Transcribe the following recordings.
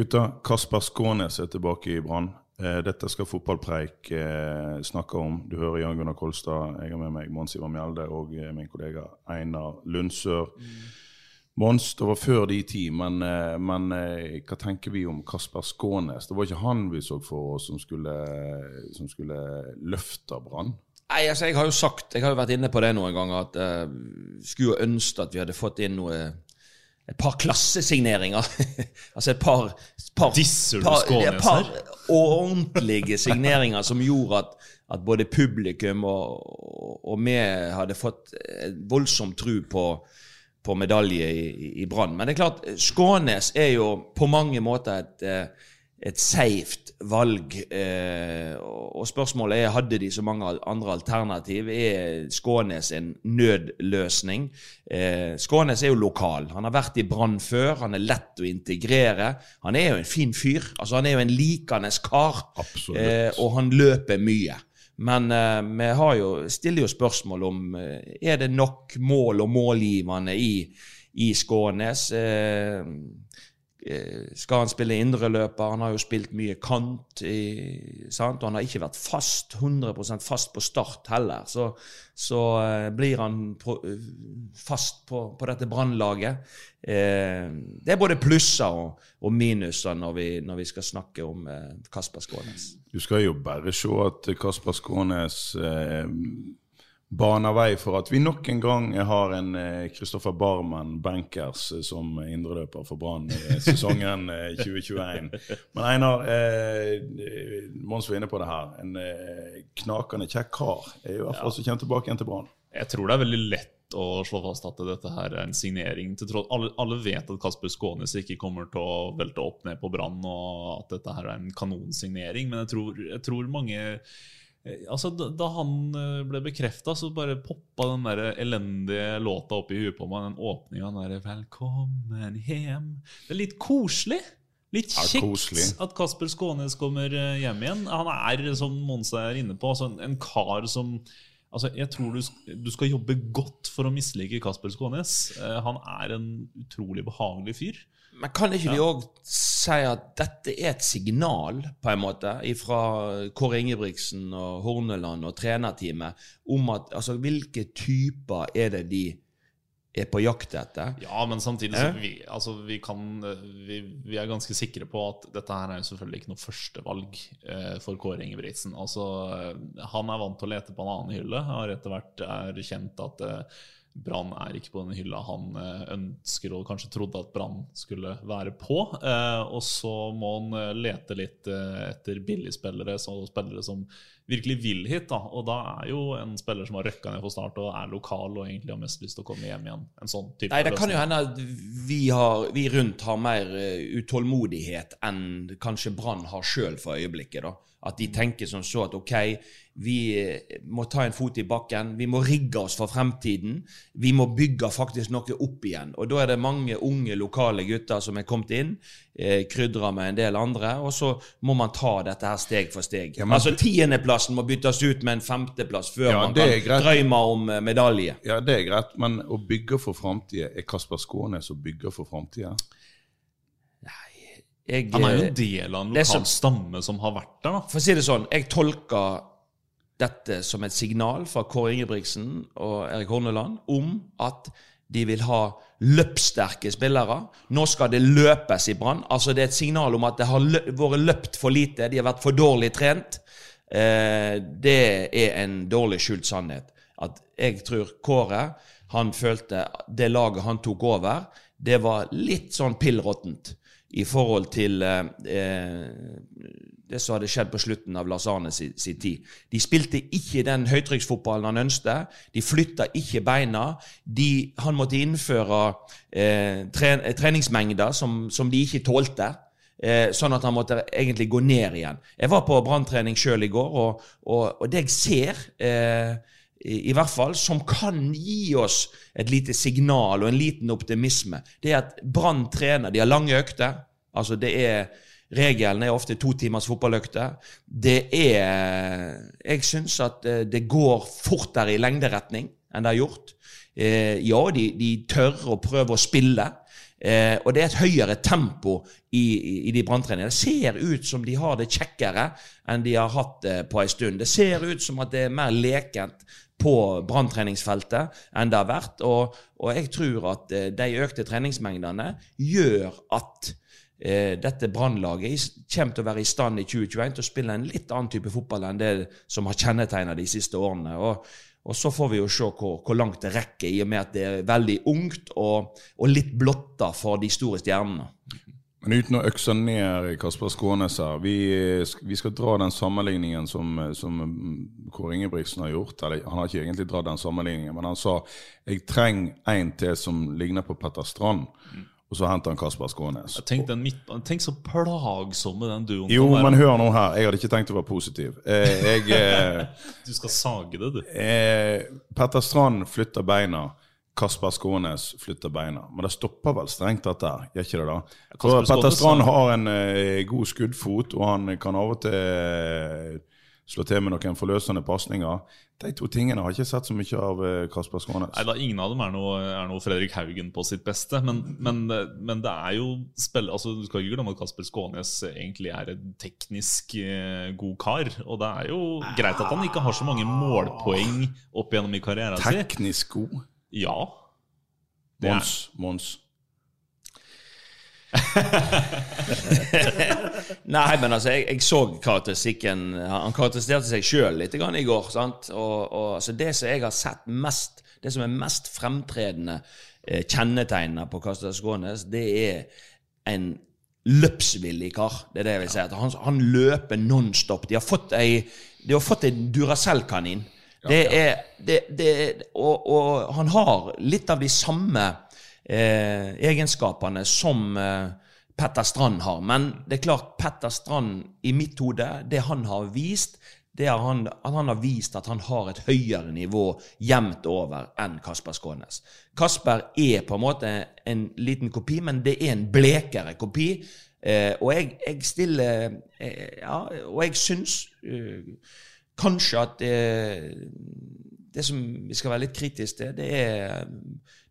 Gutta, Kasper Skånes er tilbake i Brann. Eh, Dette skal Fotballpreik eh, snakke om. Du hører Jan Gunnar Kolstad. Jeg har med meg Mons Ivar Mjelde og eh, min kollega Einar Lundsør. Mons, det var før de ti, men, men hva tenker vi om Kasper Skånes? Det var ikke han vi så for oss som skulle, som skulle løfte Brann. Nei, altså, jeg har jo sagt, jeg har jo vært inne på det noen ganger, at uh, skulle ønske at vi hadde fått inn noe et par klassesigneringer. altså et par, par Disser du Skånes par ordentlige signeringer som gjorde at, at både publikum og, og vi hadde fått voldsom tro på, på medalje i, i Brann. Men det er klart, Skånes er jo på mange måter et eh, et safe valg. Eh, og spørsmålet er hadde de så mange andre alternativ. Er Skånes en nødløsning? Eh, Skånes er jo lokal. Han har vært i Brann før. Han er lett å integrere. Han er jo en fin fyr. Altså Han er jo en likende kar. Absolutt. Eh, og han løper mye. Men vi har jo, stiller jo spørsmål om er det nok mål og målgivende i, i Skånes. Eh, skal han spille indreløper? Han har jo spilt mye kant. I? Og han har ikke vært fast, 100% fast på start heller. Så, så eh, blir han på, eh, fast på, på dette brannlaget. Eh, det er både plusser og, og minuser når vi, når vi skal snakke om eh, Kasper Skånes. Du skal jo bare se at Kasper Skånes eh, baner vei for at vi nok en gang har en Kristoffer Barmen bankers eh, som indreløper for Brann i sesongen eh, 2021. Men Einar, eh, Mons var inne på det her. En eh, knakende kjekk kar er i hvert fall som kommer tilbake igjen til Brann. Jeg tror det er veldig lett å slå fast at dette her er en signering. til tross alle, alle vet at Kasper Skånes ikke kommer til å velte opp ned på Brann, og at dette her er en kanonsignering. Men jeg tror, jeg tror mange eh, Altså, da, da han eh, ble bekrefta, så bare poppa den der elendige låta opp i huet på meg. Den åpninga der 'Velkommen hjem'. Det er litt koselig. Litt kjekt koselig. at Kasper Skånes kommer eh, hjem igjen. Han er, som Monse er inne på, altså en, en kar som Altså, jeg tror du, du skal jobbe godt for å mislike Kasper Skånes. Eh, han er en utrolig behagelig fyr. Men kan ikke vi òg si at dette er et signal, på en måte, fra Kåre Ingebrigtsen og Horneland og trenerteamet om at altså, hvilke typer er det de er på jakt etter? Ja, men samtidig så vi, altså, vi kan vi, vi er ganske sikre på at dette her er jo selvfølgelig ikke noe førstevalg eh, for Kåre Ingebrigtsen. Altså, eh, han er vant til å lete på en annen hylle, har etter hvert er kjent at eh, Brann er ikke på den hylla han eh, ønsker og kanskje trodde at Brann skulle være på. Eh, og så må han eh, lete litt etter billigspillere, og spillere som virkelig vil hit. da, Og da er jo en spiller som har røkka ned for start og er lokal og egentlig har mest lyst til å komme hjem igjen. En sånn type Nei, det kan jo hende at vi, har, vi rundt har mer utålmodighet enn kanskje Brann har sjøl for øyeblikket. da. At de tenker som så at ok, vi eh, må ta en fot i bakken, vi må rigge oss for fremtiden. Vi må bygge faktisk noe opp igjen. Og da er det mange unge, lokale gutter som er kommet inn, eh, krydra med en del andre, og så må man ta dette her steg for steg. Ja, men- altså Tiendeplassen må byttes ut med en femteplass før Ja, man kan drømme om eh, medalje. Ja, det er greit, men å bygge for framtida Er Kasper Skånes å bygge for framtida? Jeg, Han er jo eh, en del av en lokal stamme som har vært der, da. For å si det sånn, jeg tolker dette som et signal fra Kåre Ingebrigtsen og Erik Horneland om at de vil ha løpssterke spillere. Nå skal det løpes i Brann. Altså det er et signal om at det har lø vært løpt for lite. De har vært for dårlig trent. Eh, det er en dårlig skjult sannhet. At jeg tror Kåre han følte det laget han tok over, det var litt sånn pill råttent i forhold til eh, eh, det som hadde skjedd på slutten av Lars Arne sin, sin tid. De spilte ikke den høytrykksfotballen han ønsket. De flytta ikke beina. De, han måtte innføre eh, tre, treningsmengder som, som, de ikke tålte. Eh, sånn at han måtte egentlig gå ned igjen. Jeg var på branntrening sjøl i går, og, og, og, det jeg ser eh, i, hvert fall, som kan gi oss et lite signal og en liten optimisme, det er at Brann trener. De har lange økter. Altså det er Regelen er ofte to timers fotballøkter. Det er Jeg syns at eh, det går fortere i lengderetning enn det har gjort. Eh, ja, de, de tør å prøve å spille. Eh, og det er et høyere tempo i, i, i de branntreningene. Det ser ut som de har det kjekkere enn de har hatt det på en stund. Det ser ut som at det er mer lekent på branntreningsfeltet enn det har vært. Og, og jeg tror at de økte treningsmengdene gjør at eh, dette Brannlaget kommer til å være i stand i 2021 til å spille en litt annen type fotball enn det som har kjennetegna de siste årene. Og, og, så får vi jo se hvor, hvor, langt det rekker, i og med at det er veldig ungt og, og litt blotta for de store stjernene. Men uten å økse ned Kasper Skånes her, vi, vi, skal dra den sammenligningen som, som Kåre Ingebrigtsen har gjort. Eller han har ikke egentlig dratt den sammenligningen, men han sa jeg trenger en til som ligner på Petter Strand. Mm. Og så henter han Kasper Skånes. Tenk, midt, tenk så plagsomme den duoen Jo, men hør nå her. Jeg hadde ikke tenkt å være positiv. Eh, jeg, eh, du skal sage det, du. Eh, Petter Strand flytter beina. Kasper Skånes flytter beina. Men det stopper vel strengt tatt der, gjør ikke det da? For Petter Strand har en eh, god skuddfot, og han kan av og til eh, slå til med noen forløsende pasninger. De to tingene har jeg ikke sett så mye av eh, Kasper Skånes. Nei, da, Ingen av dem er noe, er noe, Fredrik Haugen på sitt beste. Men, men, men det er jo spill, altså, Du skal ikke glemme at Kasper Skånes egentlig er en teknisk eh, god kar. Og det er jo greit at han ikke har så mange målpoeng opp gjennom i karrieren sin. Teknisk god? Ja. Mons. Mons. Nei, men altså, jeg, jeg, så karakteristikken Han karakteriserte seg sjøl litt i går. sant? Og, og altså, Det som jeg har sett mest, det som er mest fremtredende eh, kjennetegnene på Kasper Skånes, det er en løpsvillig kar. Det er det jeg vil si. Han, han løper nonstop. De har fått ei, de har fått en Duracell-kanin. Det er, det, det, og, og han har litt av de samme eh, egenskapene som eh, Petter Strand har. Men det er klart, Petter Strand, i mitt hode, det han har vist, det er han, han har vist at han har et høyere nivå jevnt over enn Kasper Skånes. Kasper er på en måte en liten kopi, men det er en blekere kopi. Eh, og jeg, jeg stiller eh, Ja, og jeg syns eh, kanskje at det, det som vi skal være litt kritiske til, det er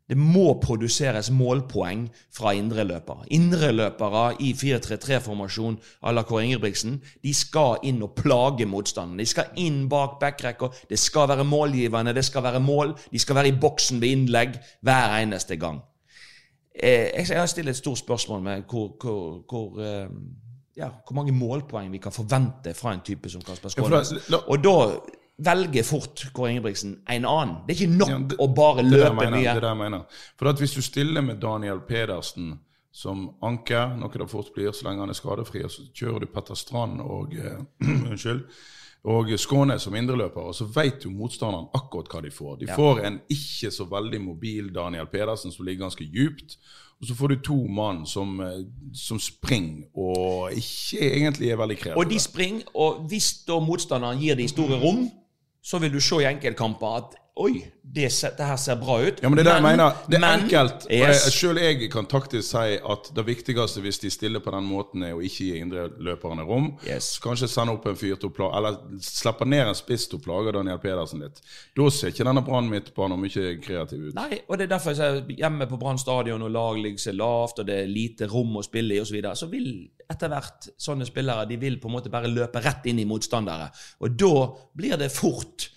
det må produseres målpoeng fra indreløpere. Indreløpere i 4-3-3-formasjon à la Kåre Ingebrigtsen de skal inn og plage motstanderen. De skal inn bak backrekka. Det skal være målgivende, det skal være mål. De skal være i boksen ved innlegg hver eneste gang. Eh, jeg har stilt et stort spørsmål med hvor, hvor, hvor, eh, ja, hvor mange målpoeng vi kan forvente fra en type som Kasper Skånes. Og da velger fort Kåre Ingebrigtsen en annen. Det er ikke nok ja, det, å bare løpe mener, mye. Det er jeg mener. For at Hvis du stiller med Daniel Pedersen som anker, noe det fort blir så lenge han er skadefri, og så kjører du Petter Strand og eh, unnskyld, og Skåne som indreløper, og så vet jo motstanderen akkurat hva de får. De ja. får en ikke så veldig mobil Daniel Pedersen som ligger ganske djupt. Og så får du to mann som, eh, som springer og ikke egentlig er veldig kreative. Og de springer, og hvis da motstanderen gir de store rom, så vil du se i enkeltkamper at Oi, det, det, her ser bra ut. Ja, men Det er det jeg mener. Det er men, enkelt. Yes. Selv jeg kan taktisk si at det viktigste hvis de stiller på den måten, er å ikke gi indreløperne rom. Yes. Kanskje sende opp en fyr til å Eller slippe ned en spiss til å plage Daniel Pedersen litt. Da ser ikke denne Brann midtbanen mye kreativ ut. Nei, og det er derfor jeg sier hjemme på Brann stadion og lag ligger seg lavt, og det er lite rom å spille i osv., så, videre, så vil etter hvert sånne spillere de vil på en måte bare løpe rett inn i motstandere. Og da blir det fort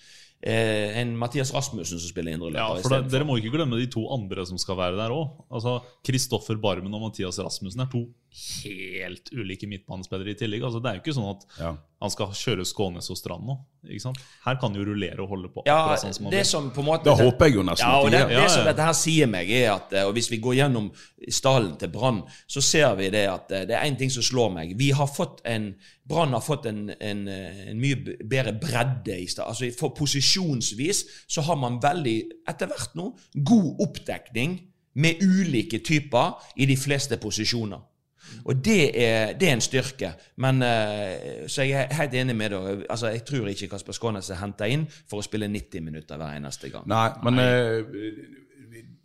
eh, en Mathias Rasmussen som spiller indreløper. Ja, for det, Dere må ikke glemme de to andre som skal være der òg. Altså, Kristoffer Barmen og Mathias Rasmussen er to helt ulike midtbanespillere i tillegg. Altså, det er jo ikke sånn at, ja. Han skal kjøre Skånes og Strand nå. ikke sant? Her kan jo rullere og holde på. Ja, sånn som han det som på en måte Da håper jeg jo nesten ja, og det, det, det som dette her sier meg, er at eh, og hvis vi går gjennom stallen til Brann, så ser vi det at eh, det er én ting som slår meg. Vi har fått en Brann har fått en, en, eh, en mye bedre bredde i stad. Altså, for posisjonsvis så har man veldig, etter hvert nå, god oppdekning med ulike typer i de fleste posisjoner. Og det er, det er en styrke. Men, eh, så jeg er helt enig med deg. Altså, jeg tror ikke Kasper Skånes er henta inn for å spille 90 minutter hver eneste gang. Nei, men Nei.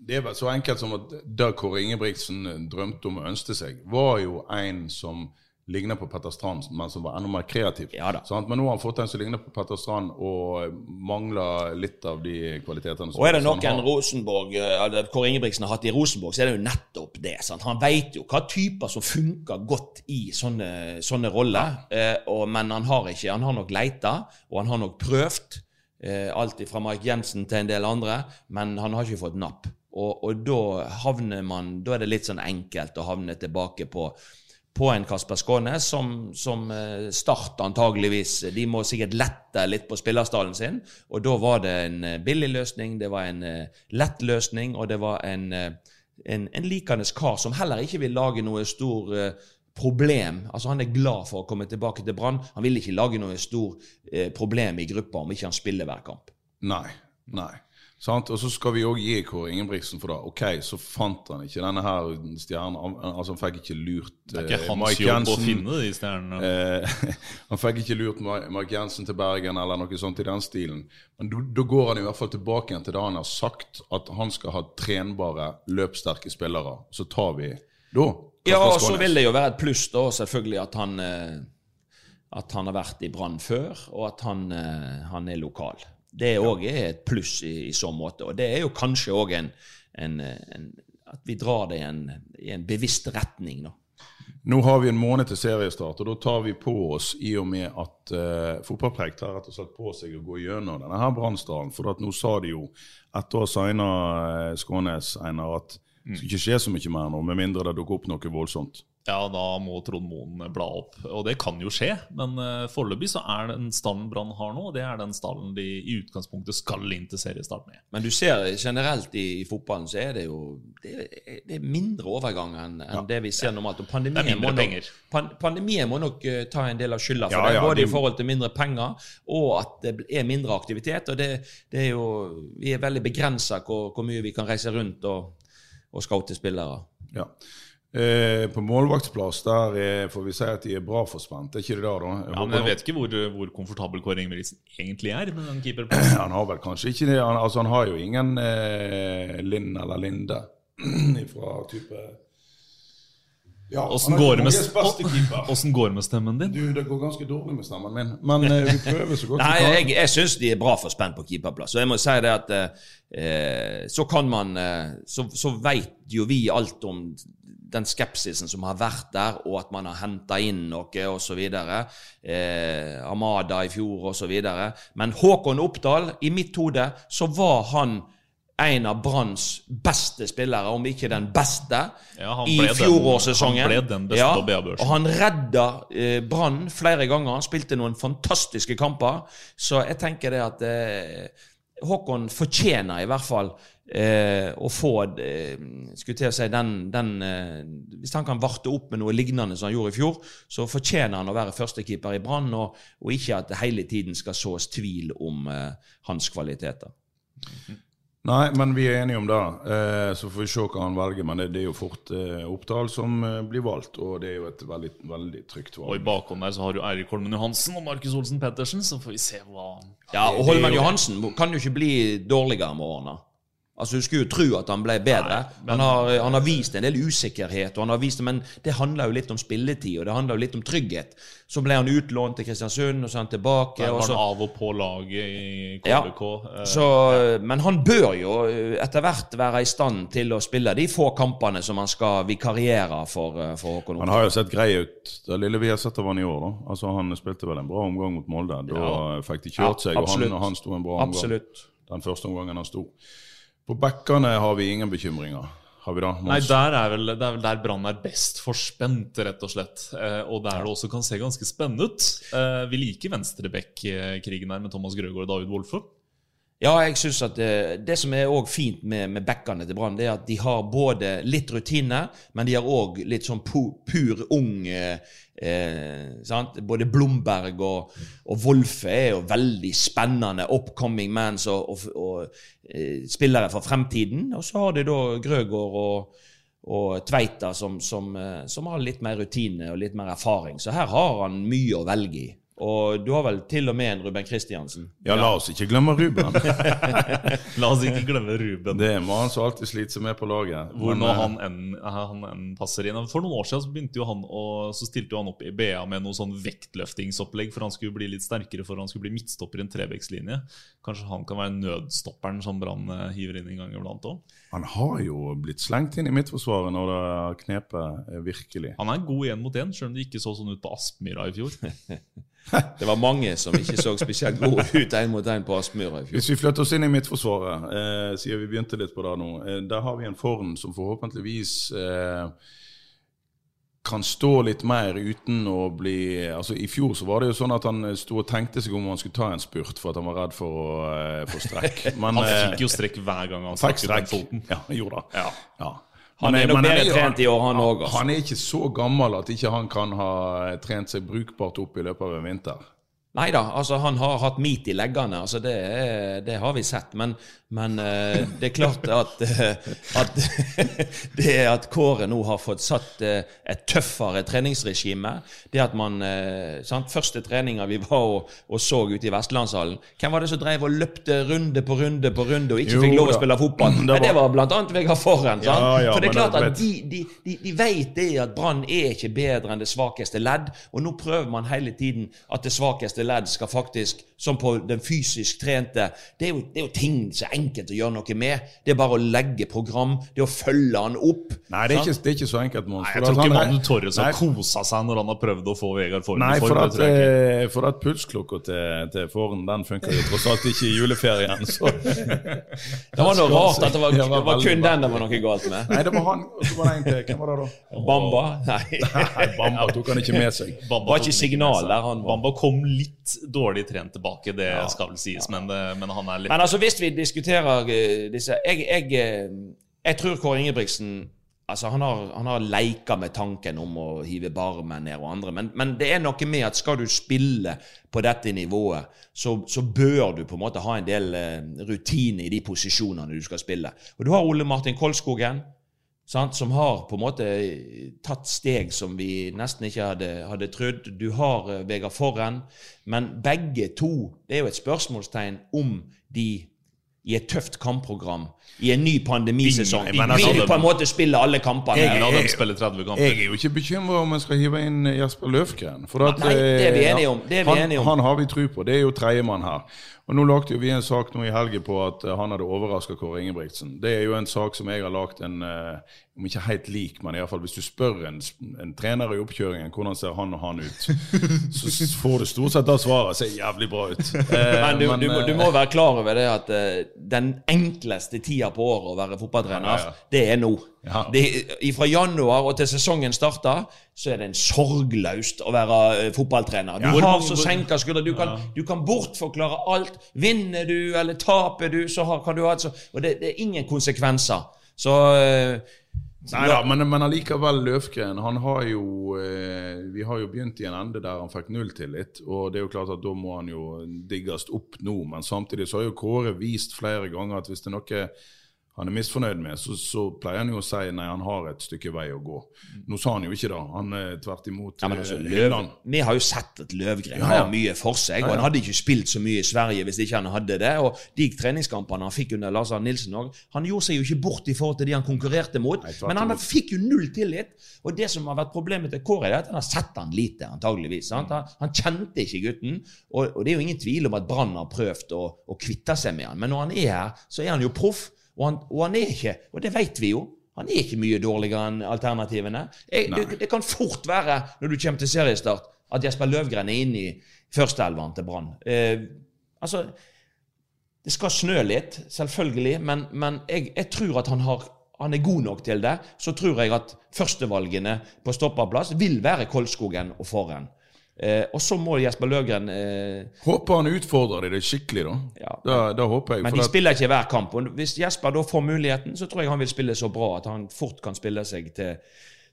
det er så enkelt som at det Kåre Ingebrigtsen drømte om og ønsket seg, var jo en som ligner på Petter Strand, men som var enda mer kreativ. Ja? Men nå har han fått en som ligner på Petter Strand, og mangler litt av de kvalitetene som Og er det noen har. Rosenborg, eh, eller Kåre Ingebrigtsen har hatt i Rosenborg, så er det jo nettopp det. Sant? Han vet jo hva typer som funker godt i sånne, sånne roller. Eh, og, men han har ikke, han har nok leita, og han har nok prøvd. Eh, alt fra Mark Jensen til en del andre, men han har ikke fått napp. Og, og da havner man Da er det litt sånn enkelt å havne tilbake på på en Kasper Skånes, som, som eh, Start antageligvis De må sikkert lette litt på spillerstallen sin, og da var det en eh, billig løsning, det var en eh, lett løsning, og det var en, eh, en, en likende kar som heller ikke vil lage noe stor eh, problem. Altså Han er glad for å komme tilbake til Brann. Han vil ikke lage noe stor eh, problem i gruppa om ikke han spiller hver kamp. Nei. Nei. Sant? Og så skal vi òg gi Kåre Ingebrigtsen for det. Ok, så fant han ikke denne her stjernen. Han- Altså, han fikk ikke lurt Det er ikke eh, hans Mike jobb å Jensen. finne de stjernene. Eh, han fikk ikke lurt Ma- Mark Jensen til Bergen eller noe sånt i den stilen. Men da- går han i hvert fall tilbake igjen til det han har sagt, at han skal ha trenbare, løpssterke spillere. Så tar vi da Ja, og så vil det jo være et pluss da, selvfølgelig at han eh, at han har vært i Brann før, og at han, han er lokal. Det òg er et pluss i, i så måte. Og det er jo kanskje òg en, en, en At vi drar det i en, i en bevisst retning, da. Nå har vi en måned til seriestart, og da tar vi på oss, i og med at uh, Fotballpreik tar rett og slett på seg å gå gjennom denne her Brannsdalen. For nå sa de jo, etter å ha signa uh, Skånes, Einar, at det skal ikke skje så mye mer nå, med mindre det dukker opp noe voldsomt. Ja, da må Trond Moen bla opp. Og det kan jo skje, men uh, foreløpig så er den stallen Brann har nå, det er den stallen de i utgangspunktet skal inn til seriestart med. Men du ser generelt i, i fotballen så er det jo det er, det er mindre overgang enn enn det vi ser normalt. Og pandemien, er må nok, pan, pandemien må nok uh, ta en del av skylda for Ja, det. ja, både de- i forhold til mindre penger og at det er mindre aktivitet. Og det, det er jo Vi er veldig begrensa hvor, hvor mye vi kan reise rundt og, og scoute spillere. Ja. Eh, på målvaktsplass der er, får vi si at de er bra forspent, er ikke det der, da? Jeg Ja, men Jeg vet ikke hvor, hvor komfortabel Kåre Ingebrigtsen egentlig er med den keeperplassen. Han har vel kanskje ikke det. Han, altså, han har jo ingen eh, Linn eller Linde fra type Ja, Åssen går, går det med stemmen din? Du, det går ganske dårlig med stemmen min, men eh, vi prøver så godt Nei, vi kan. jeg, jeg syns de er bra for spent på keeperplass. Og jeg må si det at eh, så kan man eh, Så, så veit jo vi alt om den skepsisen som har vært der, og at man har henta inn noe osv. Eh, Amada i fjor osv. Men Håkon Oppdal, i mitt hode, så var han en av Branns beste spillere, om ikke den beste, Ja, i fjorårssesongen. han ble den beste på BA-børsen. og han redda eh, Brann flere ganger. Han spilte noen fantastiske kamper. Så jeg tenker det at eh, Håkon fortjener i hvert fall eh, å få eh, skulle til å si den, den eh, Hvis han kan varte opp med noe lignende som han gjorde i fjor, så fortjener han å være førstekeeper i Brann, og, og ikke at det hele tiden skal sås tvil om eh, hans kvaliteter. Nei, men vi er enige om det. Eh, så får vi se hva han velger. Men det, det er jo fort eh, Oppdal som eh, blir valgt, og det er jo et veldig, veldig trygt Og i valg. bakhånd der så har du Eirik Holmen Johansen og Markus Olsen Pettersen, så får vi se hva Ja, og Holmen Johansen kan jo ikke bli dårligere med årene. Altså, Du skulle jo tro at han ble bedre. han, har, han har vist en del usikkerhet, og han har vist, men det handler jo litt om spilletid, og det handler jo litt om trygghet. Så ble han utlånt til Kristiansund, og så han tilbake. Der og var så, av og på laget i Ja. KBK. Ja. så, men han bør jo eh, etter hvert være i stand til å spille de få kampene som han skal vikariere for, eh, for Håkon Han har jo sett grei ut, det lille vi har sett av han i år. da. Altså Han spilte vel en bra omgang mot Molde. Da Ja. fikk de kjørt Ja, seg, og han, han sto en bra omgang Absolutt. den første omgangen han sto. På backene har vi ingen bekymringer. har vi da? Nei, der er vel, det er vel der Brann er best forspent, rett og slett. Eh, og der det også kan se ganske spennende ut. Eh, vi liker venstreback-krigen her med Thomas Grøgaard og David Wolfe. Ja, jeg synes at det, det som er også fint med, med backene til Brann, det er at de har både litt rutine, men de har òg litt sånn pu, pur ung eh, eh, sant? Både Blomberg og, og Wolfe er jo veldig spennende upcoming mans og, og, og eh, spillere for fremtiden. Og så har de da Grøgaard og, og Tveita som, som, eh, som har litt mer rutine og litt mer erfaring. Så her har han mye å velge i. Og du har vel til og med en Ruben Kristiansen. Ja, la oss ikke glemme Ruben. La oss ikke glemme Ruben. Det må han så alltid slite seg med på laget. Hvor nå eh, han enn, passer inn. For noen år siden så, begynte jo han å, så stilte jo han opp i BA med noe sånn vektløftingsopplegg, for han skulle bli litt sterkere, for han skulle bli midtstopper i en trevektslinje. Kanskje han kan være nødstopperen som Brann eh, hiver inn en gang iblant òg. Han har jo blitt slengt inn i midtforsvaret når det har knepet eh, virkelig. Han er god én mot én, selv om det ikke så sånn ut på Aspmyra i fjor. Det var mange som ikke så spesielt gode ut én mot én på Aspmyra i fjor. Hvis vi flytter oss inn i midtforsvaret, eh, siden vi begynte litt på det nå, eh, der har vi en form som forhåpentligvis eh, kan stå litt mer uten å bli altså I fjor så var det jo sånn at han sto og tenkte seg om han skulle ta en spurt for at han var redd for å eh, få strekk. Men Han eh, fikk jo strekk hver gang han stakk ut den foten. Ja, gjorde det. Ja. Ja. Han er nok bedre trent i år, han òg. altså. Han er ikke så gammel at ikke han kan ha trent seg brukbart opp i løpet av en vinter. Nei da, altså han har hatt meat i leggene, altså det, er, det har vi sett. Men, men eh, det er klart at, eh, at det at Kåre nå har fått satt eh, et tøffere treningsregime Det at man sant, Første treninga vi var og, og så ute i Vestlandshallen Hvem var det som drev og løpte runde på runde på runde og ikke Jo fikk lov å spille fotball? Det Nei, det var- var blant annet Vegard Forhen. Ja, ja, For det er klart det- at de, de, de, de vet det at Brann er ikke bedre enn det svakeste ledd, og nå prøver man hele tiden at det svakeste ledd skal faktisk, som på den fysisk trente Det er jo, det er jo ting som er enkelt å gjøre noe med. Det er bare å legge program, det er å følge han opp. Nei, det er ikke, det er ikke så enkelt, Mons. Nei, jeg tror ikke han Manu Torres har kosa seg når han har prøvd å få Vegard Forn i form. for at, jeg eh, for at pulsklokka til, til Forn, den funker jo tross alt ikke i juleferien. Så. Det var noe rart at det var, det var kun den det var noe galt med. Nei, det var han. Og så var det en til. Hvem var det, da? Bamba? Nei. Nei, Bamba tok han ikke med seg. Bamba var ikke signal der han var. Bamba kom litt dårlig trent tilbake, det skal vel sies, men, men han er litt Men altså, hvis vi diskuterer eh, disse Jeg, jeg, eh, jeg tror Kåre Ingebrigtsen Altså, Han har, han har leika med tanken om å hive Barmen ned og andre, men, men det er noe med at skal du spille på dette nivået, så, så bør du på en måte ha en del eh, rutine i de posisjonene du skal spille. Og Du har Ole Martin Kolskogen, sant, som har på en måte tatt steg som vi nesten ikke hadde, hadde trodd. Du har uh, Vegard Forren, Men begge to Det er jo et spørsmålstegn om de i et tøft kampprogram i en ny pandemisesong Vi altså, vil på en måte spille alle kampene. Jeg, jeg, jeg, spiller 30 kamper. Jeg er jo ikke bekymra om en skal hive inn Jesper Løfgren. For at, Nei, det er vi eh, enige om. Det er vi han, enige om. han har vi tro på. Det er jo tredjemann her. Og Nå lagde jo vi en sak nå i helgen på at eh, han hadde overraska Kåre Ingebrigtsen. Det er jo en sak som jeg har lagd en eh, om ikke helt lik, men i hvert fall hvis du spør en, en trener i oppkjøringen hvordan ser han og han ut, så får du stort sett da svaret. Ser jævlig bra ut. Men du, du, må- du må være klar over det at den enkleste tida på året å være fotballtrener, Ja, ja, ja. det er nå. Ja. Fra januar og til sesongen starter, så er det en sorgløst å være eh, fotballtrener. Du har så senka skuldre. Du kan, du kan bortforklare alt. Vinner du eller taper du, så har, kan du ha et så Og det, det er ingen konsekvenser. Så eh, Nei da, men, men allikevel, Løfgren han har jo eh, Vi har jo begynt i en ende der han fikk nulltillit. Og det er jo klart at da må han jo digges opp nå. Men samtidig så har jo Kåre vist flere ganger at hvis det er noe han er misfornøyd med, så, så pleier han jo å si nei, han har et stykke vei å gå. Nå sa han jo ikke det. Han er tvert imot Ja, men altså, eh, Løv, vi har jo sett at Løvgren Ja, har mye for seg. og Han hadde ikke spilt så mye i Sverige hvis ikke han hadde det. og De treningskampene han fikk under Lars Arne Nilsen òg Han gjorde seg jo ikke bort i forhold til de han konkurrerte mot, Nei, men han fikk jo null tillit. Og det som har vært problemet til Kåre, er at han har sett han lite, antageligvis. Sant? Han, han kjente ikke gutten. Og, og det er jo ingen tvil om at Brann har prøvd å, å kvitte seg med han. Men når han er her, så er han jo proff. Og han, og han er ikke, og det vet vi jo, han er ikke mye dårligere enn alternativene. Jeg, det, det kan fort være, når du kommer til seriestart, at Jesper Løvgren er inne i førsteelveren til Brann. Eh, altså, det skal snø litt, selvfølgelig, men, men jeg, jeg tror at han har, han er god nok til det, så tror jeg at førstevalgene på stopperplass vil være Kolskogen og Forren. Eh, og så må Jesper Løgren eh, Håper han utfordrer de det skikkelig, da. Ja. Da, da håper jeg. Men de at- spiller ikke hver kamp. Og hvis Jesper da får muligheten, så tror jeg han vil spille så bra at han fort kan spille seg til,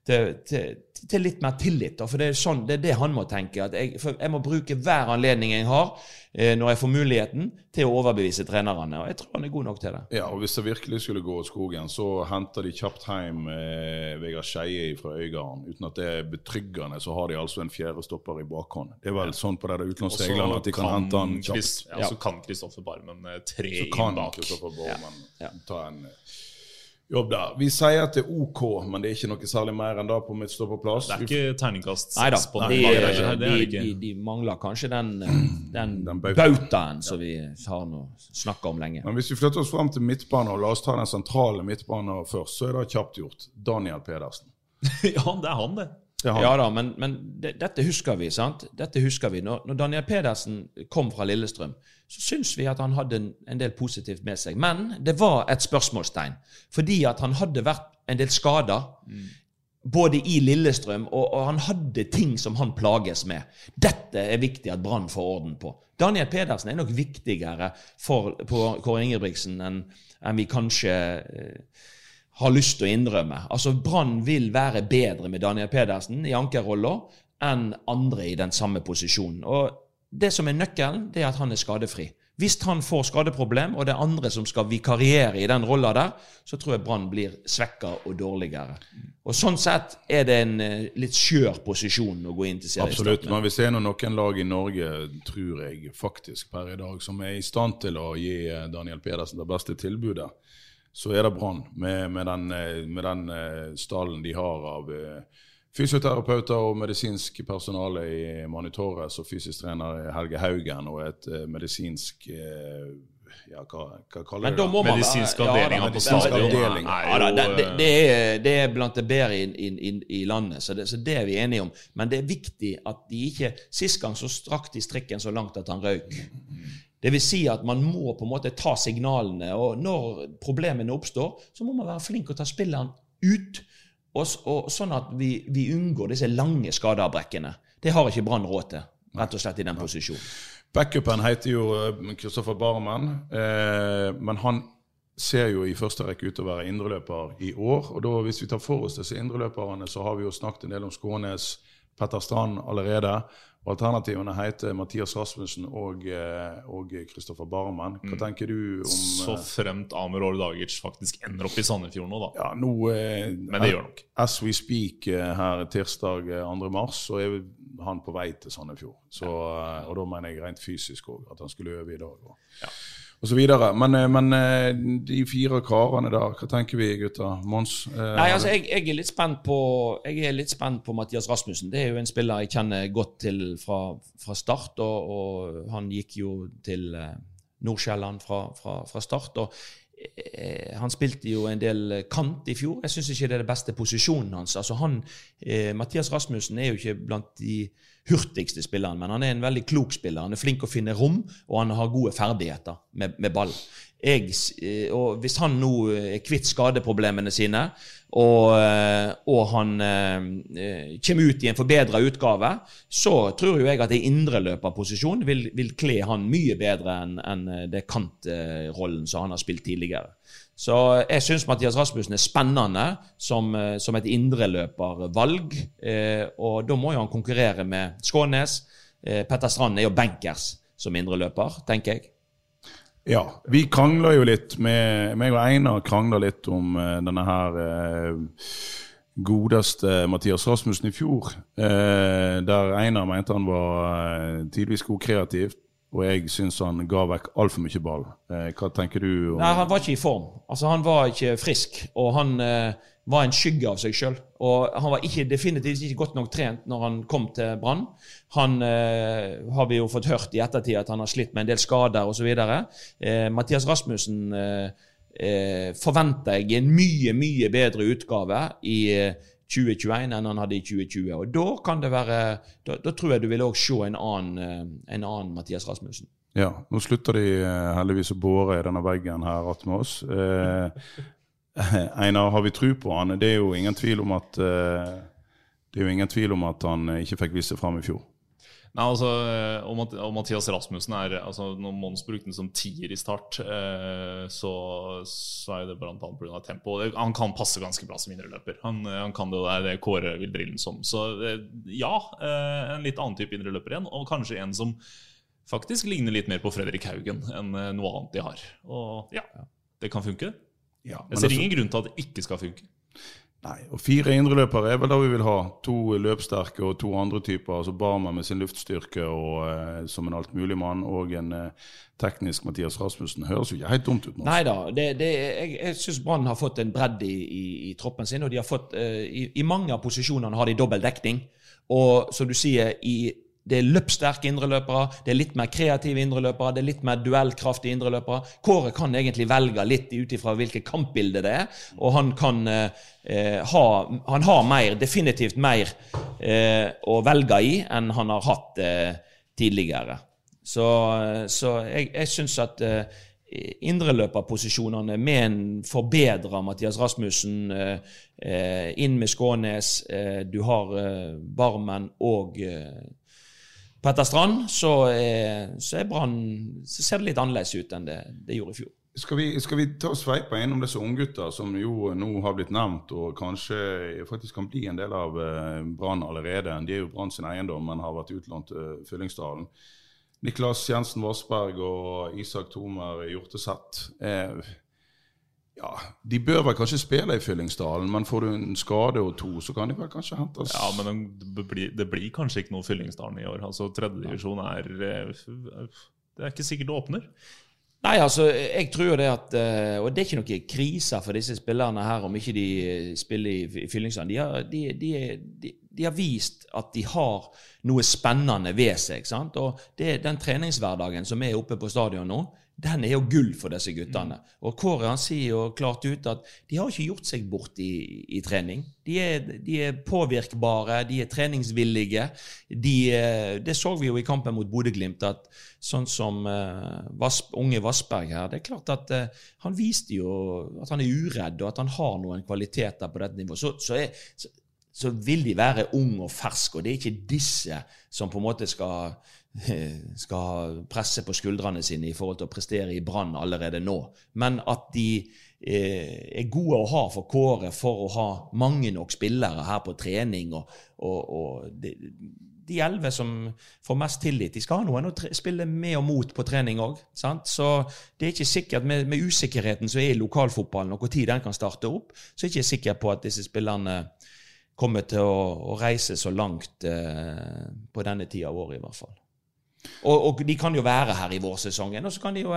til, til, til litt mer tillit. Da. For det er, sånn, det er det han må tenke. At jeg, for jeg må bruke hver anledning jeg har, eh, når jeg får muligheten, til å overbevise trenerne. Og jeg tror han er god nok til det. Ja, og Hvis det virkelig skulle gå ut skogen, så henter de kjapt hjem eh, Vegard Skeie fra Øygarden. Uten at det er betryggende, så har de altså en fjerde stopper i bakhånd. Det er vel sånn på det utenlandsreglene at de kan, hente han kjapt. Ja, Ja. så kan Kristoffer Barmen tre inn bak. Så kan. Kristoffer Bormann Ja. ta en eh, jobb der. Vi sier at det er OK, men det er ikke noe særlig mer enn det på midtstopperplass. Det er ikke terningkast seks på De, den de, de, ikke. de mangler kanskje den, eh, den, Den bautaen. bautaen som vi har nå snakka om lenge. Men hvis vi flytter oss frem til midtbanen, og la oss ta den sentrale midtbanen først, så er det kjapt gjort. Daniel Pedersen. Ja, det er han, det. Ja da, men, men det, dette husker vi. sant? Dette husker vi. Når, når Daniel Pedersen kom fra Lillestrøm, så syns vi at han hadde en, en del positivt med seg. Men det var et spørsmålstegn. Fordi at han hadde vært en del skader. Både i Lillestrøm, og, og han hadde ting som han plages med. Dette er viktig at Brann får orden på. Daniel Pedersen er nok viktigere for på Kåre Ingebrigtsen enn enn vi kanskje eh, har lyst til å innrømme. Altså, Brann vil være bedre med Daniel Pedersen i ankerrolla enn andre i den samme posisjonen. Og Det som er nøkkelen, det er at han er skadefri. Hvis han får skadeproblem, og det er andre som skal vikariere i den rolla der, så tror jeg Brann blir svekka og dårligere. Og Sånn sett er det en eh, litt skjør posisjon å gå inn til seriestart Absolutt. Men vi ser nå noen lag i Norge, tror jeg faktisk per i dag, som er i stand til å gi eh, Daniel Pedersen det beste tilbudet, så er det Brann. Med, med den, eh, med den eh, stallen de har av eh, fysioterapeuter og medisinsk personale i Mani Torres og fysisk trener Helge Haugen og et medisinsk ja, hva, hva kaller Men det? da Medisinsk avdeling da, på stadion Ja, da, det, det, det, er, blant det bedre i, i, i, i landet, så det, så det er vi enige om. Men det er viktig at de ikke Sist gang så strakk de strikken så langt at han røyk. Det vil si at man må på en måte ta signalene, og når problemene oppstår, så må man være flink til å ta spilleren ut, og, og, sånn at vi, vi unngår disse lange skadeavbrekkene. Det har ikke Brann råd til, rett og slett i den posisjonen. Backupen heter jo Kristoffer Barmen, eh, men han ser jo i første rekke ut til å være indreløper i år. og da, Hvis vi tar for oss disse indreløperne, så har vi jo snakket en del om Skånes, Petter Strand allerede. Og Alternativene heter Mathias Rasmussen og eh, og Kristoffer Barmen. Hva tenker du om Så eh, fremt Amir Ordagic faktisk ender opp i Sandefjord nå, da. ja, nå, eh, Men det gjør nok. As we speak eh, her tirsdag eh, 2. mars, så er han på vei til Sandefjord. Så, ja. og da mener jeg rent fysisk òg, at han skulle øve i dag. Og, og så videre. Men, eh, men eh, de fire karene der, hva tenker vi gutter? Mons? eh, Nei, altså, jeg, jeg, er litt spent på, jeg er litt spent på Mathias Rasmussen. Det er jo en spiller jeg kjenner godt til fra, fra start, og, og han gikk jo til Nordsjælland fra, fra, fra start. og han spilte jo en del kant i fjor. Jeg syns ikke det er den beste posisjonen hans. Altså han, eh, Mathias Rasmussen er jo ikke blant de hurtigste spillerne, men han er en veldig klok spiller. Han er flink å finne rom, og han har gode ferdigheter med, med ball. Jeg, eh, og hvis han nå eh, er kvitt skadeproblemene sine, og, eh, og han eh, kommer ut i en forbedra utgave, så tror jo jeg at en indreløperposisjon vil, vil kle han mye bedre enn en det kantrollen som han har spilt tidligere. Så jeg syns Mathias Rasmussen er spennende som, som et indreløpervalg. Eh, og da må jo han konkurrere med Skånes. Eh, Petter Strand er jo bankers som indreløper, tenker jeg. Ja, vi krangler jo litt med meg og Einar krangler litt om eh, denne her eh, godeste Mathias Rasmussen i fjor. Eh, der Einar mente han var tidvis god kreativt, og jeg syns han ga vekk altfor mye ball. Eh, hva tenker du om Nei, han var ikke i form. Altså, han var ikke frisk, og han eh, var en skygge av seg sjøl. Og han var ikke, definitivt ikke godt nok trent når han kom til Brann. Han eh, har vi jo fått hørt i ettertid at han har slitt med en del skader osv. Eh, Mathias Rasmussen eh, eh, forventer jeg en mye, mye bedre utgave i eh, 2021 enn han hadde i 2020. Og da kan det være Da, da tror jeg du vil òg se en annen, eh, en annen Mathias Rasmussen. Ja, nå slutter de eh, heldigvis å bore i denne veggen her attmed oss. Eh, Einar, har vi tro på han? Det er jo ingen tvil om at eh, det er jo ingen tvil om at han eh, ikke fikk vist seg fram i fjor. Nei, altså, eh, og, Mathias Rasmussen er altså, Når Mons brukte den som tier i start, eh, så, så er det annet pga. tempo. Han kan passe ganske bra som indreløper. Han, eh, han kan det, og det Kåre vil drille den som. Så ja, en litt annen type indreløper igjen, og kanskje en som faktisk ligner litt mer på Fredrik Haugen enn noe annet de har. Og ja, det kan funke. Ja, Jeg ser ingen grunn til at det ikke skal funke. Nei, og Fire indreløpere er vel da vi vil ha. To løpssterke og to andre typer. altså Barmer med sin luftstyrke og eh, som en altmuligmann, og en eh, teknisk Mathias Rasmussen. Høres jo ikke helt dumt ut nå. Nei da. Det, det, jeg jeg syns Brann har fått en bredde i, i, i troppen sin. Og de har fått, eh, i, i mange av posisjonene har de dobbel dekning. Og som du sier, i, det er løpssterke indreløpere, det er litt mer kreative indreløpere, det er litt mer duellkraftige indreløpere. Kåre kan egentlig velge litt ut ifra hvilket kampbilde det er, og han kan eh, ha Han har mer, definitivt mer eh, å velge i enn han har hatt eh, tidligere. Så, så jeg, jeg syns at eh, indreløperposisjonene med en forbedra Mathias Rasmussen, eh, eh, inn med Skånes, eh, du har Barmen og eh, Petter Strand, så, er- så, er Brann- så ser det litt annerledes ut enn det, det gjorde i fjor. Skal vi, skal vi ta og sveipe innom disse unggutta som jo nå har blitt nevnt, og kanskje faktisk kan bli en del av eh, Brann allerede? De er jo Brann sin eiendom, men har vært utlånt til Fyllingsdalen. Niklas Jensen Vassberg og Isak Tomer Hjorteseth. Eh, ja, de bør vel kanskje spille i Fyllingsdalen, men får du en skade og to, så kan de vel kanskje hentes Ja, men det blir, det blir kanskje ikke noe Fyllingsdalen i år. Altså, Tredjedivisjon er eh, Det er ikke sikkert det åpner. Nei, altså, jeg tror jo det at eh, Og det er ikke noe krise for disse spillerne her om ikke de eh, spiller i, Fyllingsdalen. De har, de, de, de, de har vist at de har noe spennende ved seg. sant? Og det, den treningshverdagen som er oppe på stadion nå, den er jo gull for disse guttene. Og Kåre han sier jo klart ut at de har ikke gjort seg bort i, i trening. De er, de er påvirkbare, de er treningsvillige. De, eh, det så vi jo i kampen mot Bodø-Glimt, at sånn som uh, Vasp, unge Vassberg her Det er klart at uh, han viste jo at han er uredd, og at han har noen kvaliteter på dette nivået. Så, så, er, så, så vil de være ung og fersk, og det er ikke disse som på en måte skal skal presse på skuldrene sine i forhold til å prestere i Brann allerede nå. Men at de eh, er gode å ha for kåret for å ha mange nok spillere her på trening. Og, og, og de, de elleve som får mest tillit, de skal ha noen å spille med og mot på trening òg. Så det er ikke sikkert, med, med usikkerheten som er i lokalfotballen, og når den kan starte opp, så er jeg ikke sikker på at disse spillerne kommer til å, å reise så langt eh, på denne tida av året, i hvert fall. Og, og de kan jo være her i vårsesongen, og så, jo,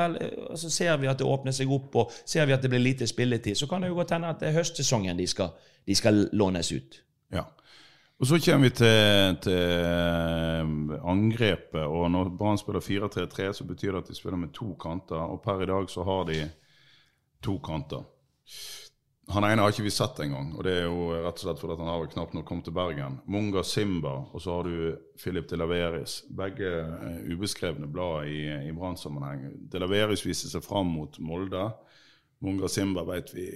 og så ser vi at det åpner seg opp, og ser vi at det blir lite spilletid, så kan det jo godt hende at det er høstsesongen de skal, de skal lånes ut. Ja. Og Så kommer vi til, til angrepet. og Når Brann spiller 4-3-3, så betyr det at de spiller med to kanter. og Per i dag så har de to kanter. Han ene har ikke vi sett engang, og det er jo rett og slett fordi han har jo knapt nok kommet til Bergen. Munga Simba, og så har du Philip De Laveris. Begge eh, ubeskrevne blad i, i Brann-sammenheng. De Laveris viser seg fram mot Molde. Munga Simba vet vi